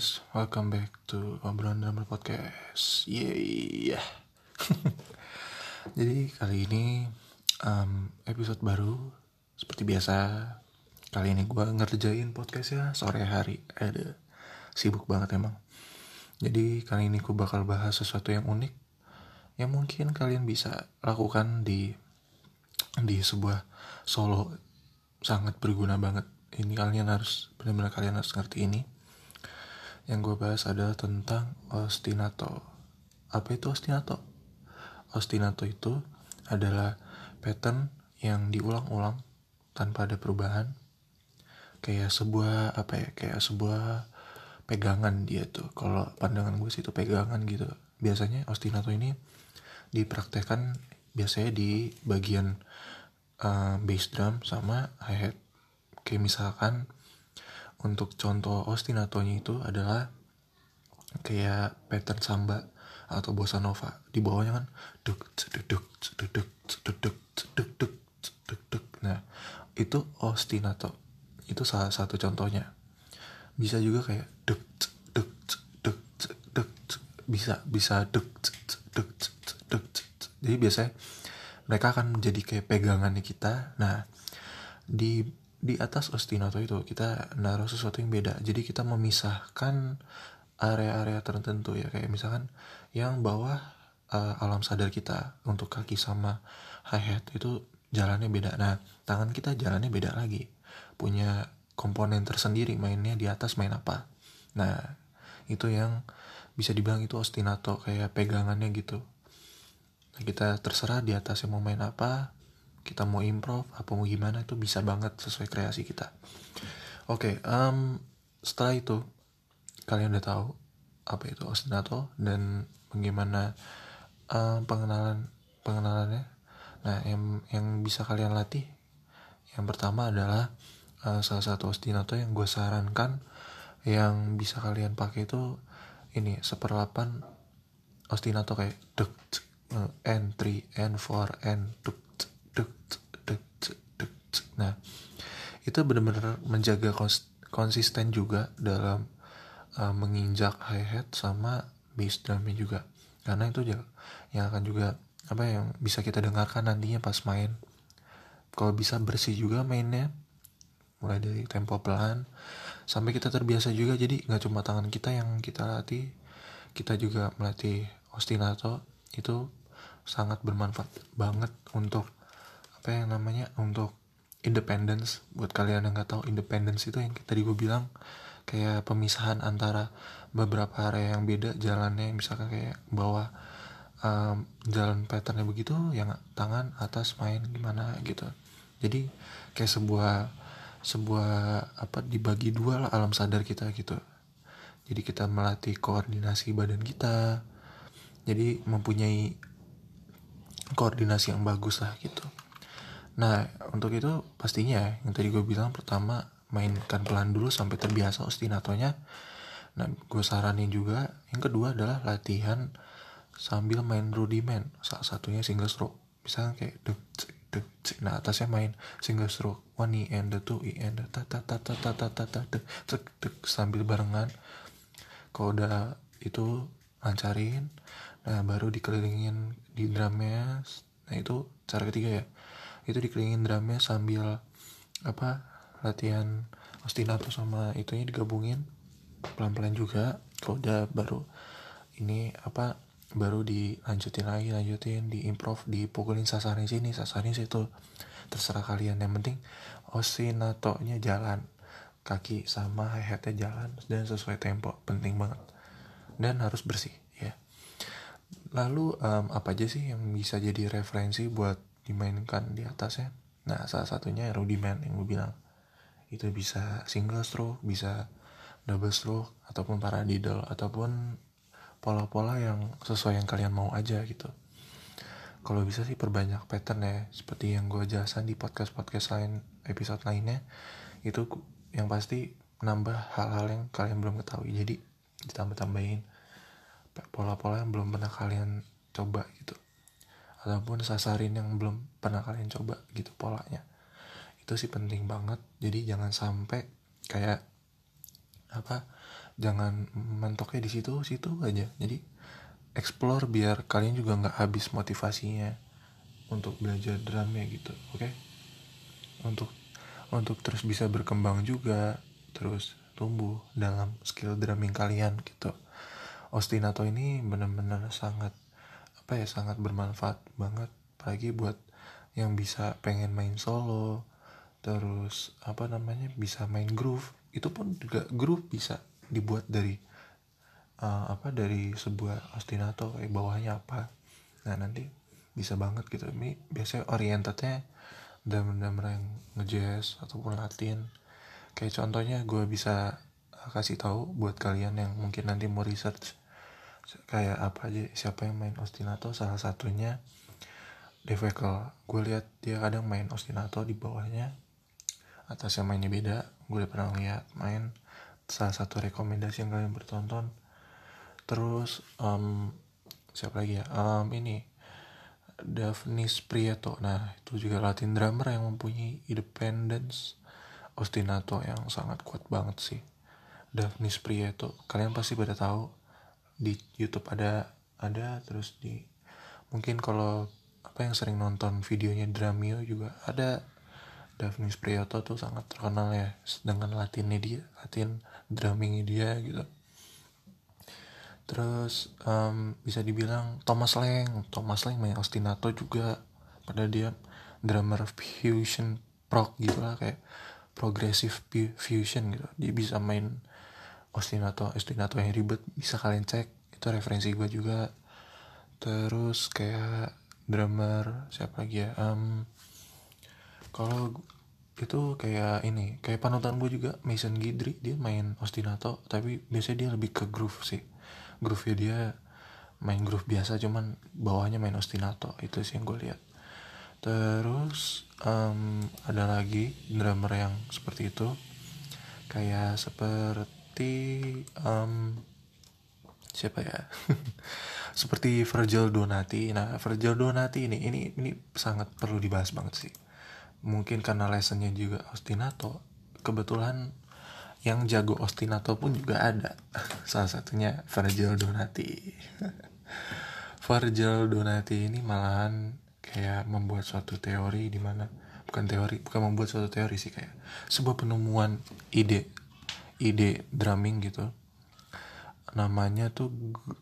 guys, welcome back to obrolan drummer podcast. Yeah. Jadi kali ini um, episode baru seperti biasa. Kali ini gue ngerjain podcast ya sore hari. Ada sibuk banget emang. Jadi kali ini gue bakal bahas sesuatu yang unik yang mungkin kalian bisa lakukan di di sebuah solo sangat berguna banget. Ini kalian harus benar-benar kalian harus ngerti ini yang gue bahas adalah tentang ostinato. Apa itu ostinato? Ostinato itu adalah pattern yang diulang-ulang tanpa ada perubahan. Kayak sebuah apa ya? Kayak sebuah pegangan dia tuh. Kalau pandangan gue sih itu pegangan gitu. Biasanya ostinato ini dipraktekkan biasanya di bagian uh, bass drum sama hi-hat. Kayak misalkan untuk contoh ostinatonya itu adalah kayak pattern samba atau bossa nova. Di bawahnya kan duk ceduduk ceduduk ceduduk ceduduk ceduduk nah itu ostinato itu salah satu contohnya. Bisa juga kayak duk duk duk duk bisa bisa duk duk duk jadi biasanya mereka akan menjadi kayak pegangan kita. Nah di di atas ostinato itu kita naruh sesuatu yang beda. Jadi kita memisahkan area-area tertentu ya kayak misalkan yang bawah uh, alam sadar kita untuk kaki sama hi hat itu jalannya beda. Nah tangan kita jalannya beda lagi. Punya komponen tersendiri mainnya di atas main apa. Nah itu yang bisa dibilang itu ostinato kayak pegangannya gitu. Nah, kita terserah di atas yang mau main apa kita mau improv apa mau gimana itu bisa banget sesuai kreasi kita. Oke okay, um, setelah itu kalian udah tahu apa itu ostinato dan bagaimana um, pengenalan pengenalannya. Nah yang yang bisa kalian latih yang pertama adalah uh, salah satu ostinato yang gue sarankan yang bisa kalian pakai itu ini seperlapan ostinato kayak duk n3 n4 n duk nah itu benar-benar menjaga konsisten juga dalam uh, menginjak hi hat sama bass drumnya juga. Karena itu yang akan juga apa yang bisa kita dengarkan nantinya pas main. Kalau bisa bersih juga mainnya mulai dari tempo pelan sampai kita terbiasa juga. Jadi nggak cuma tangan kita yang kita latih kita juga melatih ostinato. Itu sangat bermanfaat banget untuk apa yang namanya untuk independence. Buat kalian yang nggak tahu independence itu yang tadi gue bilang kayak pemisahan antara beberapa area yang beda jalannya misalkan kayak bawah um, jalan patternnya begitu yang tangan atas main gimana gitu. Jadi kayak sebuah sebuah apa dibagi dua lah alam sadar kita gitu. Jadi kita melatih koordinasi badan kita jadi mempunyai koordinasi yang bagus lah gitu Nah, untuk itu pastinya yang tadi gue bilang pertama mainkan pelan dulu sampai terbiasa ostinatonya. Nah, gue saranin juga yang kedua adalah latihan sambil main rudiment. Salah satunya single stroke. Misalnya kayak duk duk nah atasnya main single stroke one e and the two e and the ta ta ta ta ta ta ta ta duk duk sambil barengan. Kalau udah itu lancarin, nah baru dikelilingin di drumnya. Nah itu cara ketiga ya itu dikelilingin drumnya sambil apa latihan ostinato sama itunya digabungin pelan-pelan juga. Kalau udah baru ini apa baru dilanjutin lagi lanjutin di improv dipukulin sasaran sini sasaran situ. Terserah kalian. Yang penting ostinatonya jalan. Kaki sama hi hatnya jalan dan sesuai tempo. Penting banget. Dan harus bersih ya. Lalu um, apa aja sih yang bisa jadi referensi buat dimainkan di atasnya. Nah salah satunya rudiment yang gue bilang. Itu bisa single stroke bisa double stroke ataupun paradiddle ataupun pola-pola yang sesuai yang kalian mau aja gitu. Kalau bisa sih perbanyak pattern ya seperti yang gue jelasin di podcast-podcast lain episode lainnya itu yang pasti nambah hal-hal yang kalian belum ketahui. Jadi ditambah-tambahin pola-pola yang belum pernah kalian coba gitu ataupun sasarin yang belum pernah kalian coba gitu polanya. Itu sih penting banget. Jadi jangan sampai kayak apa jangan mentoknya di situ situ aja. Jadi explore biar kalian juga nggak habis motivasinya untuk belajar drumnya gitu oke? Okay? untuk untuk terus bisa berkembang juga terus tumbuh dalam skill drumming kalian gitu. Ostinato ini benar-benar sangat apa ya sangat bermanfaat banget. Apalagi buat yang bisa pengen main solo terus apa namanya bisa main groove. Itu pun juga groove bisa dibuat dari uh, apa dari sebuah ostinato kayak bawahnya apa. Nah nanti bisa banget gitu. Ini biasanya orientednya drummer-drummer yang ngejazz ataupun latin. Kayak contohnya gue bisa kasih tahu buat kalian yang mungkin nanti mau research kayak apa aja siapa yang main ostinato? Salah satunya Devekel gue lihat dia kadang main ostinato di bawahnya. Atasnya mainnya beda gue udah pernah lihat main. Salah satu rekomendasi yang kalian bertonton. Terus um, siapa lagi ya? Um, ini Daphnis Prieto. Nah itu juga Latin drummer yang mempunyai independence. Ostinato yang sangat kuat banget sih. Daphnis Prieto. Kalian pasti pada tahu di YouTube ada ada terus di mungkin kalau apa yang sering nonton videonya Dramio juga ada. Daphnis Priyoto tuh sangat terkenal ya dengan latinnya dia latin drummingnya dia gitu. Terus um, bisa dibilang Thomas Lang Thomas Lang main ostinato juga. Pada dia drummer fusion prog gitu lah kayak progressive fusion gitu. Dia bisa main ostinato ostinato yang ribet bisa kalian cek. Itu referensi gue juga. Terus kayak drummer siapa lagi ya? Um, kalau itu kayak ini kayak panutan gue juga Mason Gidry dia main ostinato tapi biasanya dia lebih ke groove sih. Groove ya dia main groove biasa cuman bawahnya main ostinato itu sih yang gue lihat. Terus um, ada lagi drummer yang seperti itu. Kayak seperti um, siapa ya? Seperti Virgil Donati. Nah Virgil Donati ini ini ini sangat perlu dibahas banget sih. Mungkin karena lessonnya juga ostinato kebetulan yang jago ostinato pun juga ada. Salah satunya Virgil Donati. Virgil Donati ini malahan kayak membuat suatu teori di mana bukan teori bukan membuat suatu teori sih kayak sebuah penemuan ide ide drumming gitu. Namanya tuh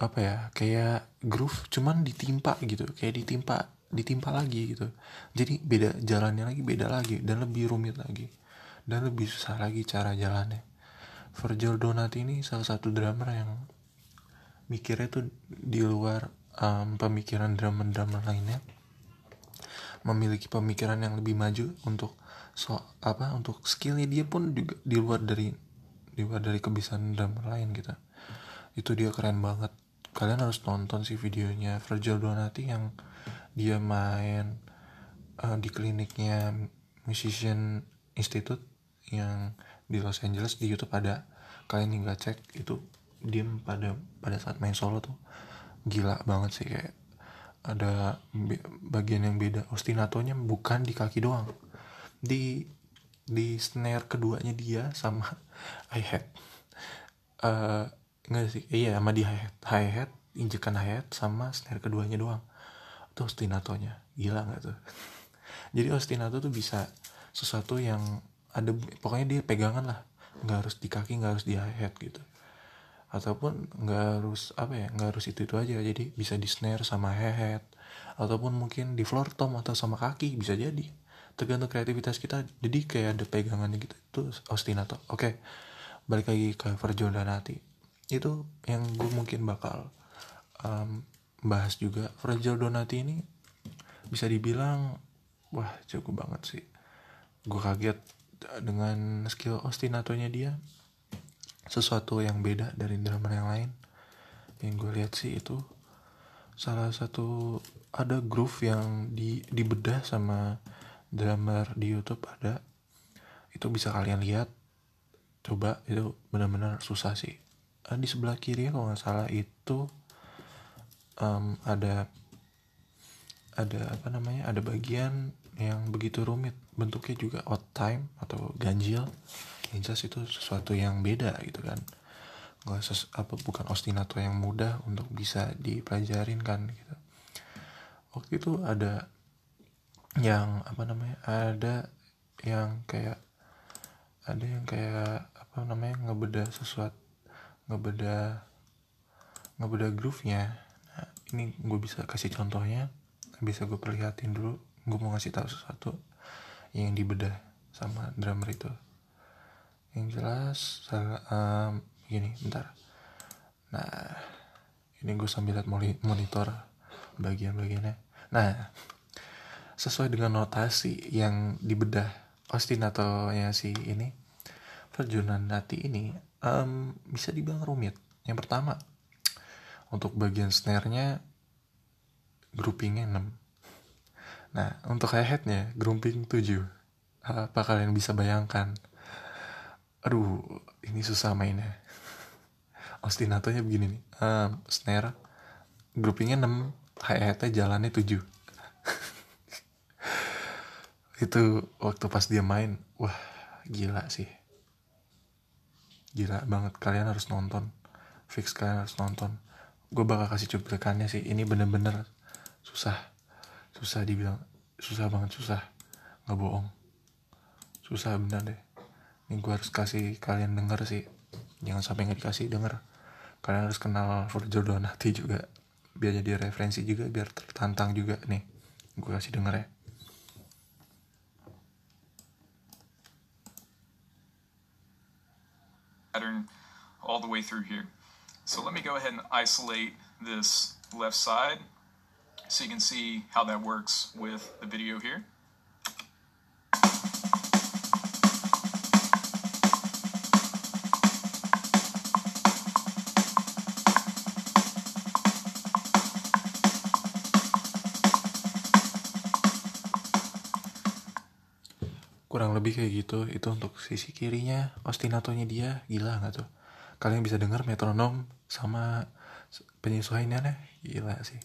apa ya kayak groove cuman ditimpa gitu kayak ditimpa ditimpa lagi gitu. Jadi beda jalannya lagi beda lagi dan lebih rumit lagi dan lebih susah lagi cara jalannya. Virgil Donati ini salah satu drummer yang mikirnya tuh di luar um, pemikiran drummer-drummer lainnya. Memiliki pemikiran yang lebih maju untuk so apa untuk skillnya dia pun juga di luar dari dari kebiasaan drummer lain gitu. Itu dia keren banget. Kalian harus nonton sih videonya. Virgil Donati yang dia main uh, di kliniknya Musician Institute yang di Los Angeles di YouTube ada. Kalian tinggal cek itu dia pada pada saat main solo tuh. Gila banget sih kayak ada bagian yang beda. Ostinatonya bukan di kaki doang. Di di snare keduanya dia sama hi hat uh, Enggak sih, iya sama di hi-hat, hi-hat, injekan hi-hat sama snare keduanya doang. Itu ostinatonya, gila nggak tuh? Jadi ostinato tuh bisa sesuatu yang ada, pokoknya dia pegangan lah, nggak harus di kaki, nggak harus di hi-hat gitu. Ataupun nggak harus apa ya, nggak harus itu itu aja. Jadi bisa di snare sama hi-hat, ataupun mungkin di floor tom atau sama kaki bisa jadi. Tergantung kreativitas kita, jadi kayak ada pegangannya gitu. Itu ostinato. Oke, balik lagi ke Virgil Donati itu yang gue mungkin bakal um, bahas juga Fragile Donati ini bisa dibilang wah jago banget sih gue kaget dengan skill ostinatonya dia sesuatu yang beda dari drummer yang lain yang gue lihat sih itu salah satu ada groove yang di dibedah sama drummer di YouTube ada itu bisa kalian lihat. Coba itu benar-benar susah sih. Uh, di sebelah kiri kalau nggak salah itu um, ada ada apa namanya ada bagian yang begitu rumit. Bentuknya juga odd time atau ganjil. Yang jelas itu sesuatu yang beda gitu kan. Nggak ses apa bukan ostinato yang mudah untuk bisa dipelajarin kan gitu. Waktu itu ada yang apa namanya ada yang kayak ada yang kayak apa namanya ngebedah sesuatu ngebedah ngebedah groove-nya. Nah ini gue bisa kasih contohnya bisa gue perlihatin dulu gue mau ngasih tahu sesuatu yang dibedah sama drummer itu. Yang jelas um, gini bentar. Nah ini gue sambil lihat monitor bagian-bagiannya. Nah sesuai dengan notasi yang dibedah ostinatonya si ini perjunan nati ini um, bisa dibilang rumit. Yang pertama untuk bagian snare-nya groupingnya 6 nah untuk hi-hatnya grouping 7 apa kalian bisa bayangkan? Aduh ini susah mainnya. Ostinatonya begini nih um, snare groupingnya 6 hi-hatnya jalannya 7 itu waktu pas dia main wah gila sih. Gila banget kalian harus nonton. Fix kalian harus nonton. Gue bakal kasih cuplikannya sih. Ini bener-bener susah. Susah dibilang susah banget susah. Nggak bohong. Susah bener deh. Ini gue harus kasih kalian denger sih. Jangan sampai nggak dikasih denger. Kalian harus kenal Virgil Donati juga. Biar jadi referensi juga biar tertantang juga. Nih gue kasih denger ya pattern all the way through here. So let me go ahead and isolate this left side so you can see how that works with the video here. Lebih kayak gitu itu untuk sisi kirinya ostinatonya dia gila nggak tuh? Kalian bisa dengar metronom sama penyesuaiannya gila sih.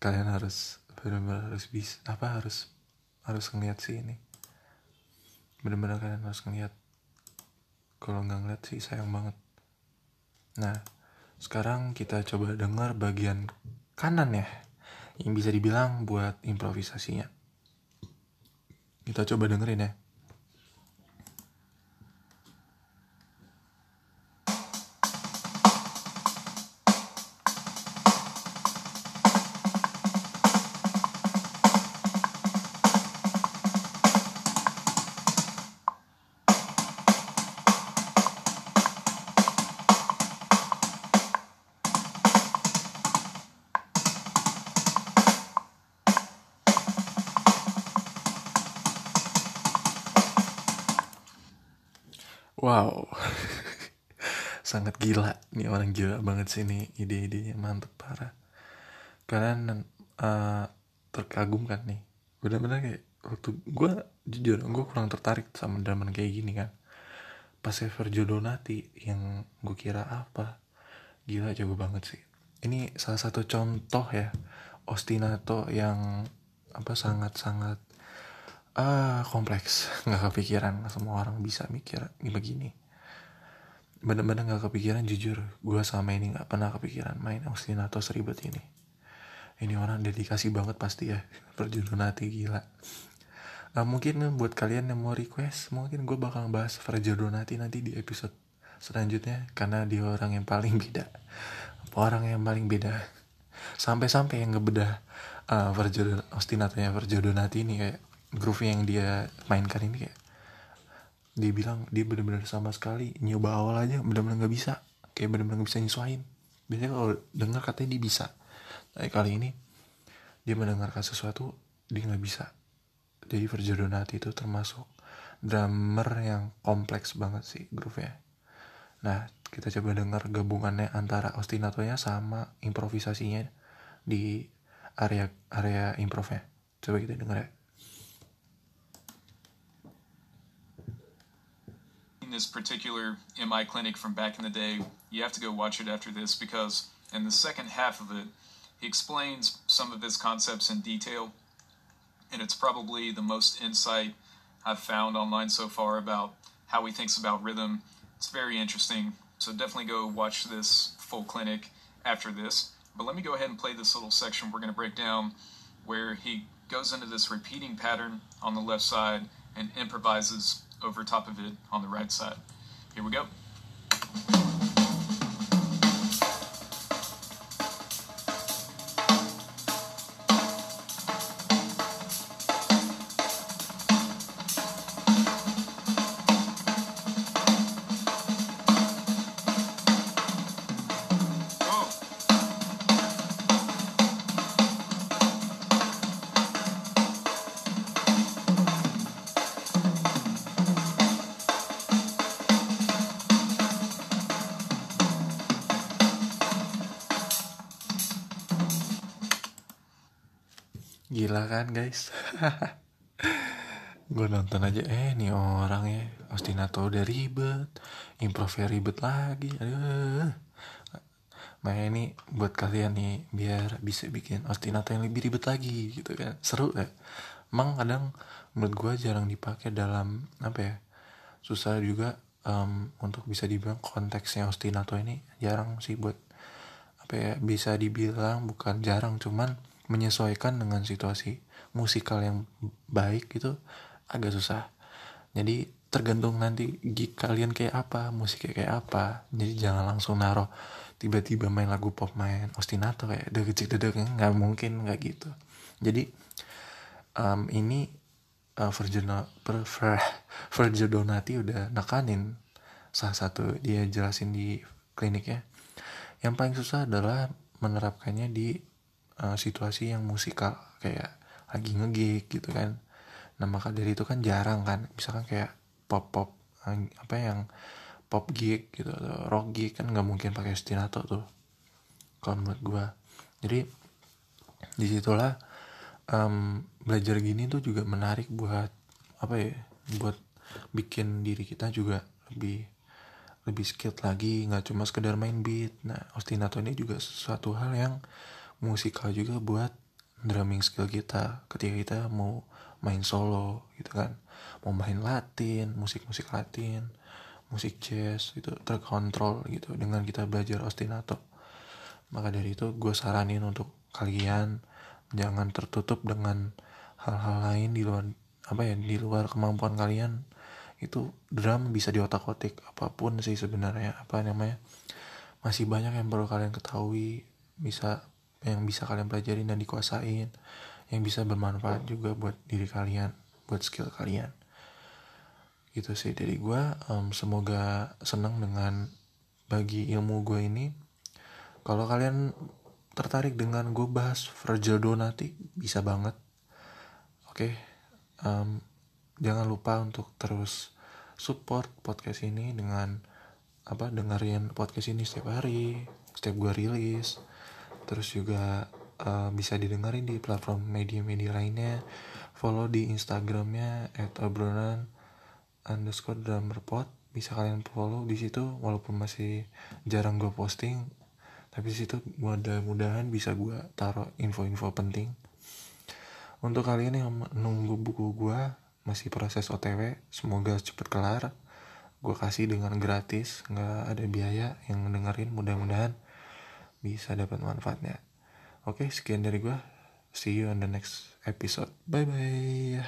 Kalian harus benar-benar harus bisa apa harus harus ngeliat sih ini. Benar-benar kalian harus ngeliat. Kalau nggak ngeliat sih sayang banget. Nah sekarang kita coba dengar bagian kanan ya yang bisa dibilang buat improvisasinya. Kita coba dengerin ya Wow, sangat gila nih orang gila banget sih nih ide-idenya mantep parah. Kalian uh, terkagum kan nih, bener-bener kayak waktu gue jujur gue kurang tertarik sama drama kayak gini kan. Pas Sergio Donati yang gue kira apa, gila jago banget sih. Ini salah satu contoh ya ostinato yang apa sangat-sangat ah kompleks. Nggak kepikiran semua orang bisa mikir ini begini. Bener-bener nggak kepikiran jujur. Gue sama ini nggak pernah kepikiran main ostinato seribet ini. Ini orang dedikasi banget pasti ya. Perjuangan hati gila. Nah, mungkin buat kalian yang mau request mungkin gue bakal bahas Virgil Donati nanti di episode selanjutnya karena dia orang yang paling beda. Orang yang paling beda. Sampai-sampai yang ngebedah uh, Virgil Ostinatonya Virgil Donati ini kayak groove yang dia mainkan ini kayak dia bilang dia benar-benar sama sekali nyoba awal aja benar-benar nggak bisa kayak benar-benar nggak bisa nyesuain biasanya kalau dengar katanya dia bisa tapi kali ini dia mendengarkan sesuatu dia nggak bisa. Jadi Virgil Donati itu termasuk drummer yang kompleks banget sih groove-nya. Nah kita coba dengar gabungannya antara ostinatonya sama improvisasinya di area area improvnya coba kita dengar ya this particular MI clinic from back in the day, you have to go watch it after this because in the second half of it, he explains some of his concepts in detail, and it's probably the most insight I've found online so far about how he thinks about rhythm. It's very interesting. So definitely go watch this full clinic after this. But let me go ahead and play this little section we're going to break down where he goes into this repeating pattern on the left side and improvises over top of it on the right side. Here we go. Gila kan guys? Gue nonton aja Eh nih orang ya. Ostinato udah ribet. Improvnya ribet lagi. Aduh. Makanya ini buat kalian nih Biar bisa bikin Ostinato yang lebih ribet lagi gitu kan. Seru ya Emang kadang menurut gue jarang dipakai dalam Apa ya Susah juga um, Untuk bisa dibilang konteksnya Ostinato ini Jarang sih buat Apa ya Bisa dibilang bukan jarang Cuman menyesuaikan dengan situasi musikal yang baik itu agak susah. Jadi tergantung nanti gig kalian kayak apa musiknya kayak apa. Jadi jangan langsung naruh tiba-tiba main lagu pop main ostinato kayak deg deg nggak mungkin nggak gitu. Jadi um, ini uh, Virgil Virgil Donati udah nekanin. Salah satu dia jelasin di kliniknya. Yang paling susah adalah menerapkannya di uh, situasi yang musikal kayak lagi ngegig gitu kan. Nah maka dari itu kan jarang kan. Misalkan kayak pop pop apa yang pop gig gitu atau rock gig kan nggak mungkin pakai ostinato tuh kalau menurut gue jadi di situlah um, belajar gini tuh juga menarik buat apa ya buat bikin diri kita juga lebih lebih skilled lagi. Nggak cuma sekedar main beat. Nah ostinato ini juga sesuatu hal yang musikal juga buat drumming skill kita ketika kita mau main solo gitu kan. Mau main latin musik-musik latin musik jazz itu terkontrol gitu dengan kita belajar ostinato. Maka dari itu gue saranin untuk kalian jangan tertutup dengan hal-hal lain di luar apa ya di luar kemampuan kalian. Itu drum bisa di otak otik apa pun sih sebenarnya apa namanya. Masih banyak yang perlu kalian ketahui bisa yang bisa kalian pelajarin dan dikuasain yang bisa bermanfaat juga buat diri kalian buat skill kalian. Gitu sih dari gue um, semoga senang dengan bagi ilmu gue ini. Kalau kalian tertarik dengan gue bahas Virgil Donati bisa banget. Oke okay? um, jangan lupa untuk terus support podcast ini dengan apa dengerin podcast ini setiap hari setiap gue rilis terus juga uh, bisa didengarin di platform media-media lainnya. Follow di instagramnya at obrolan underscore drummerpot bisa kalian follow di situ walaupun masih jarang gue posting. Tapi di situ mudah-mudahan bisa gue taruh info-info penting. Untuk kalian yang nunggu buku gue masih proses OTW semoga cepet kelar. Gue kasih dengan gratis nggak ada biaya yang dengerin mudah-mudahan bisa dapat manfaatnya. Oke, sekian dari gue. See you on the next episode. Bye bye.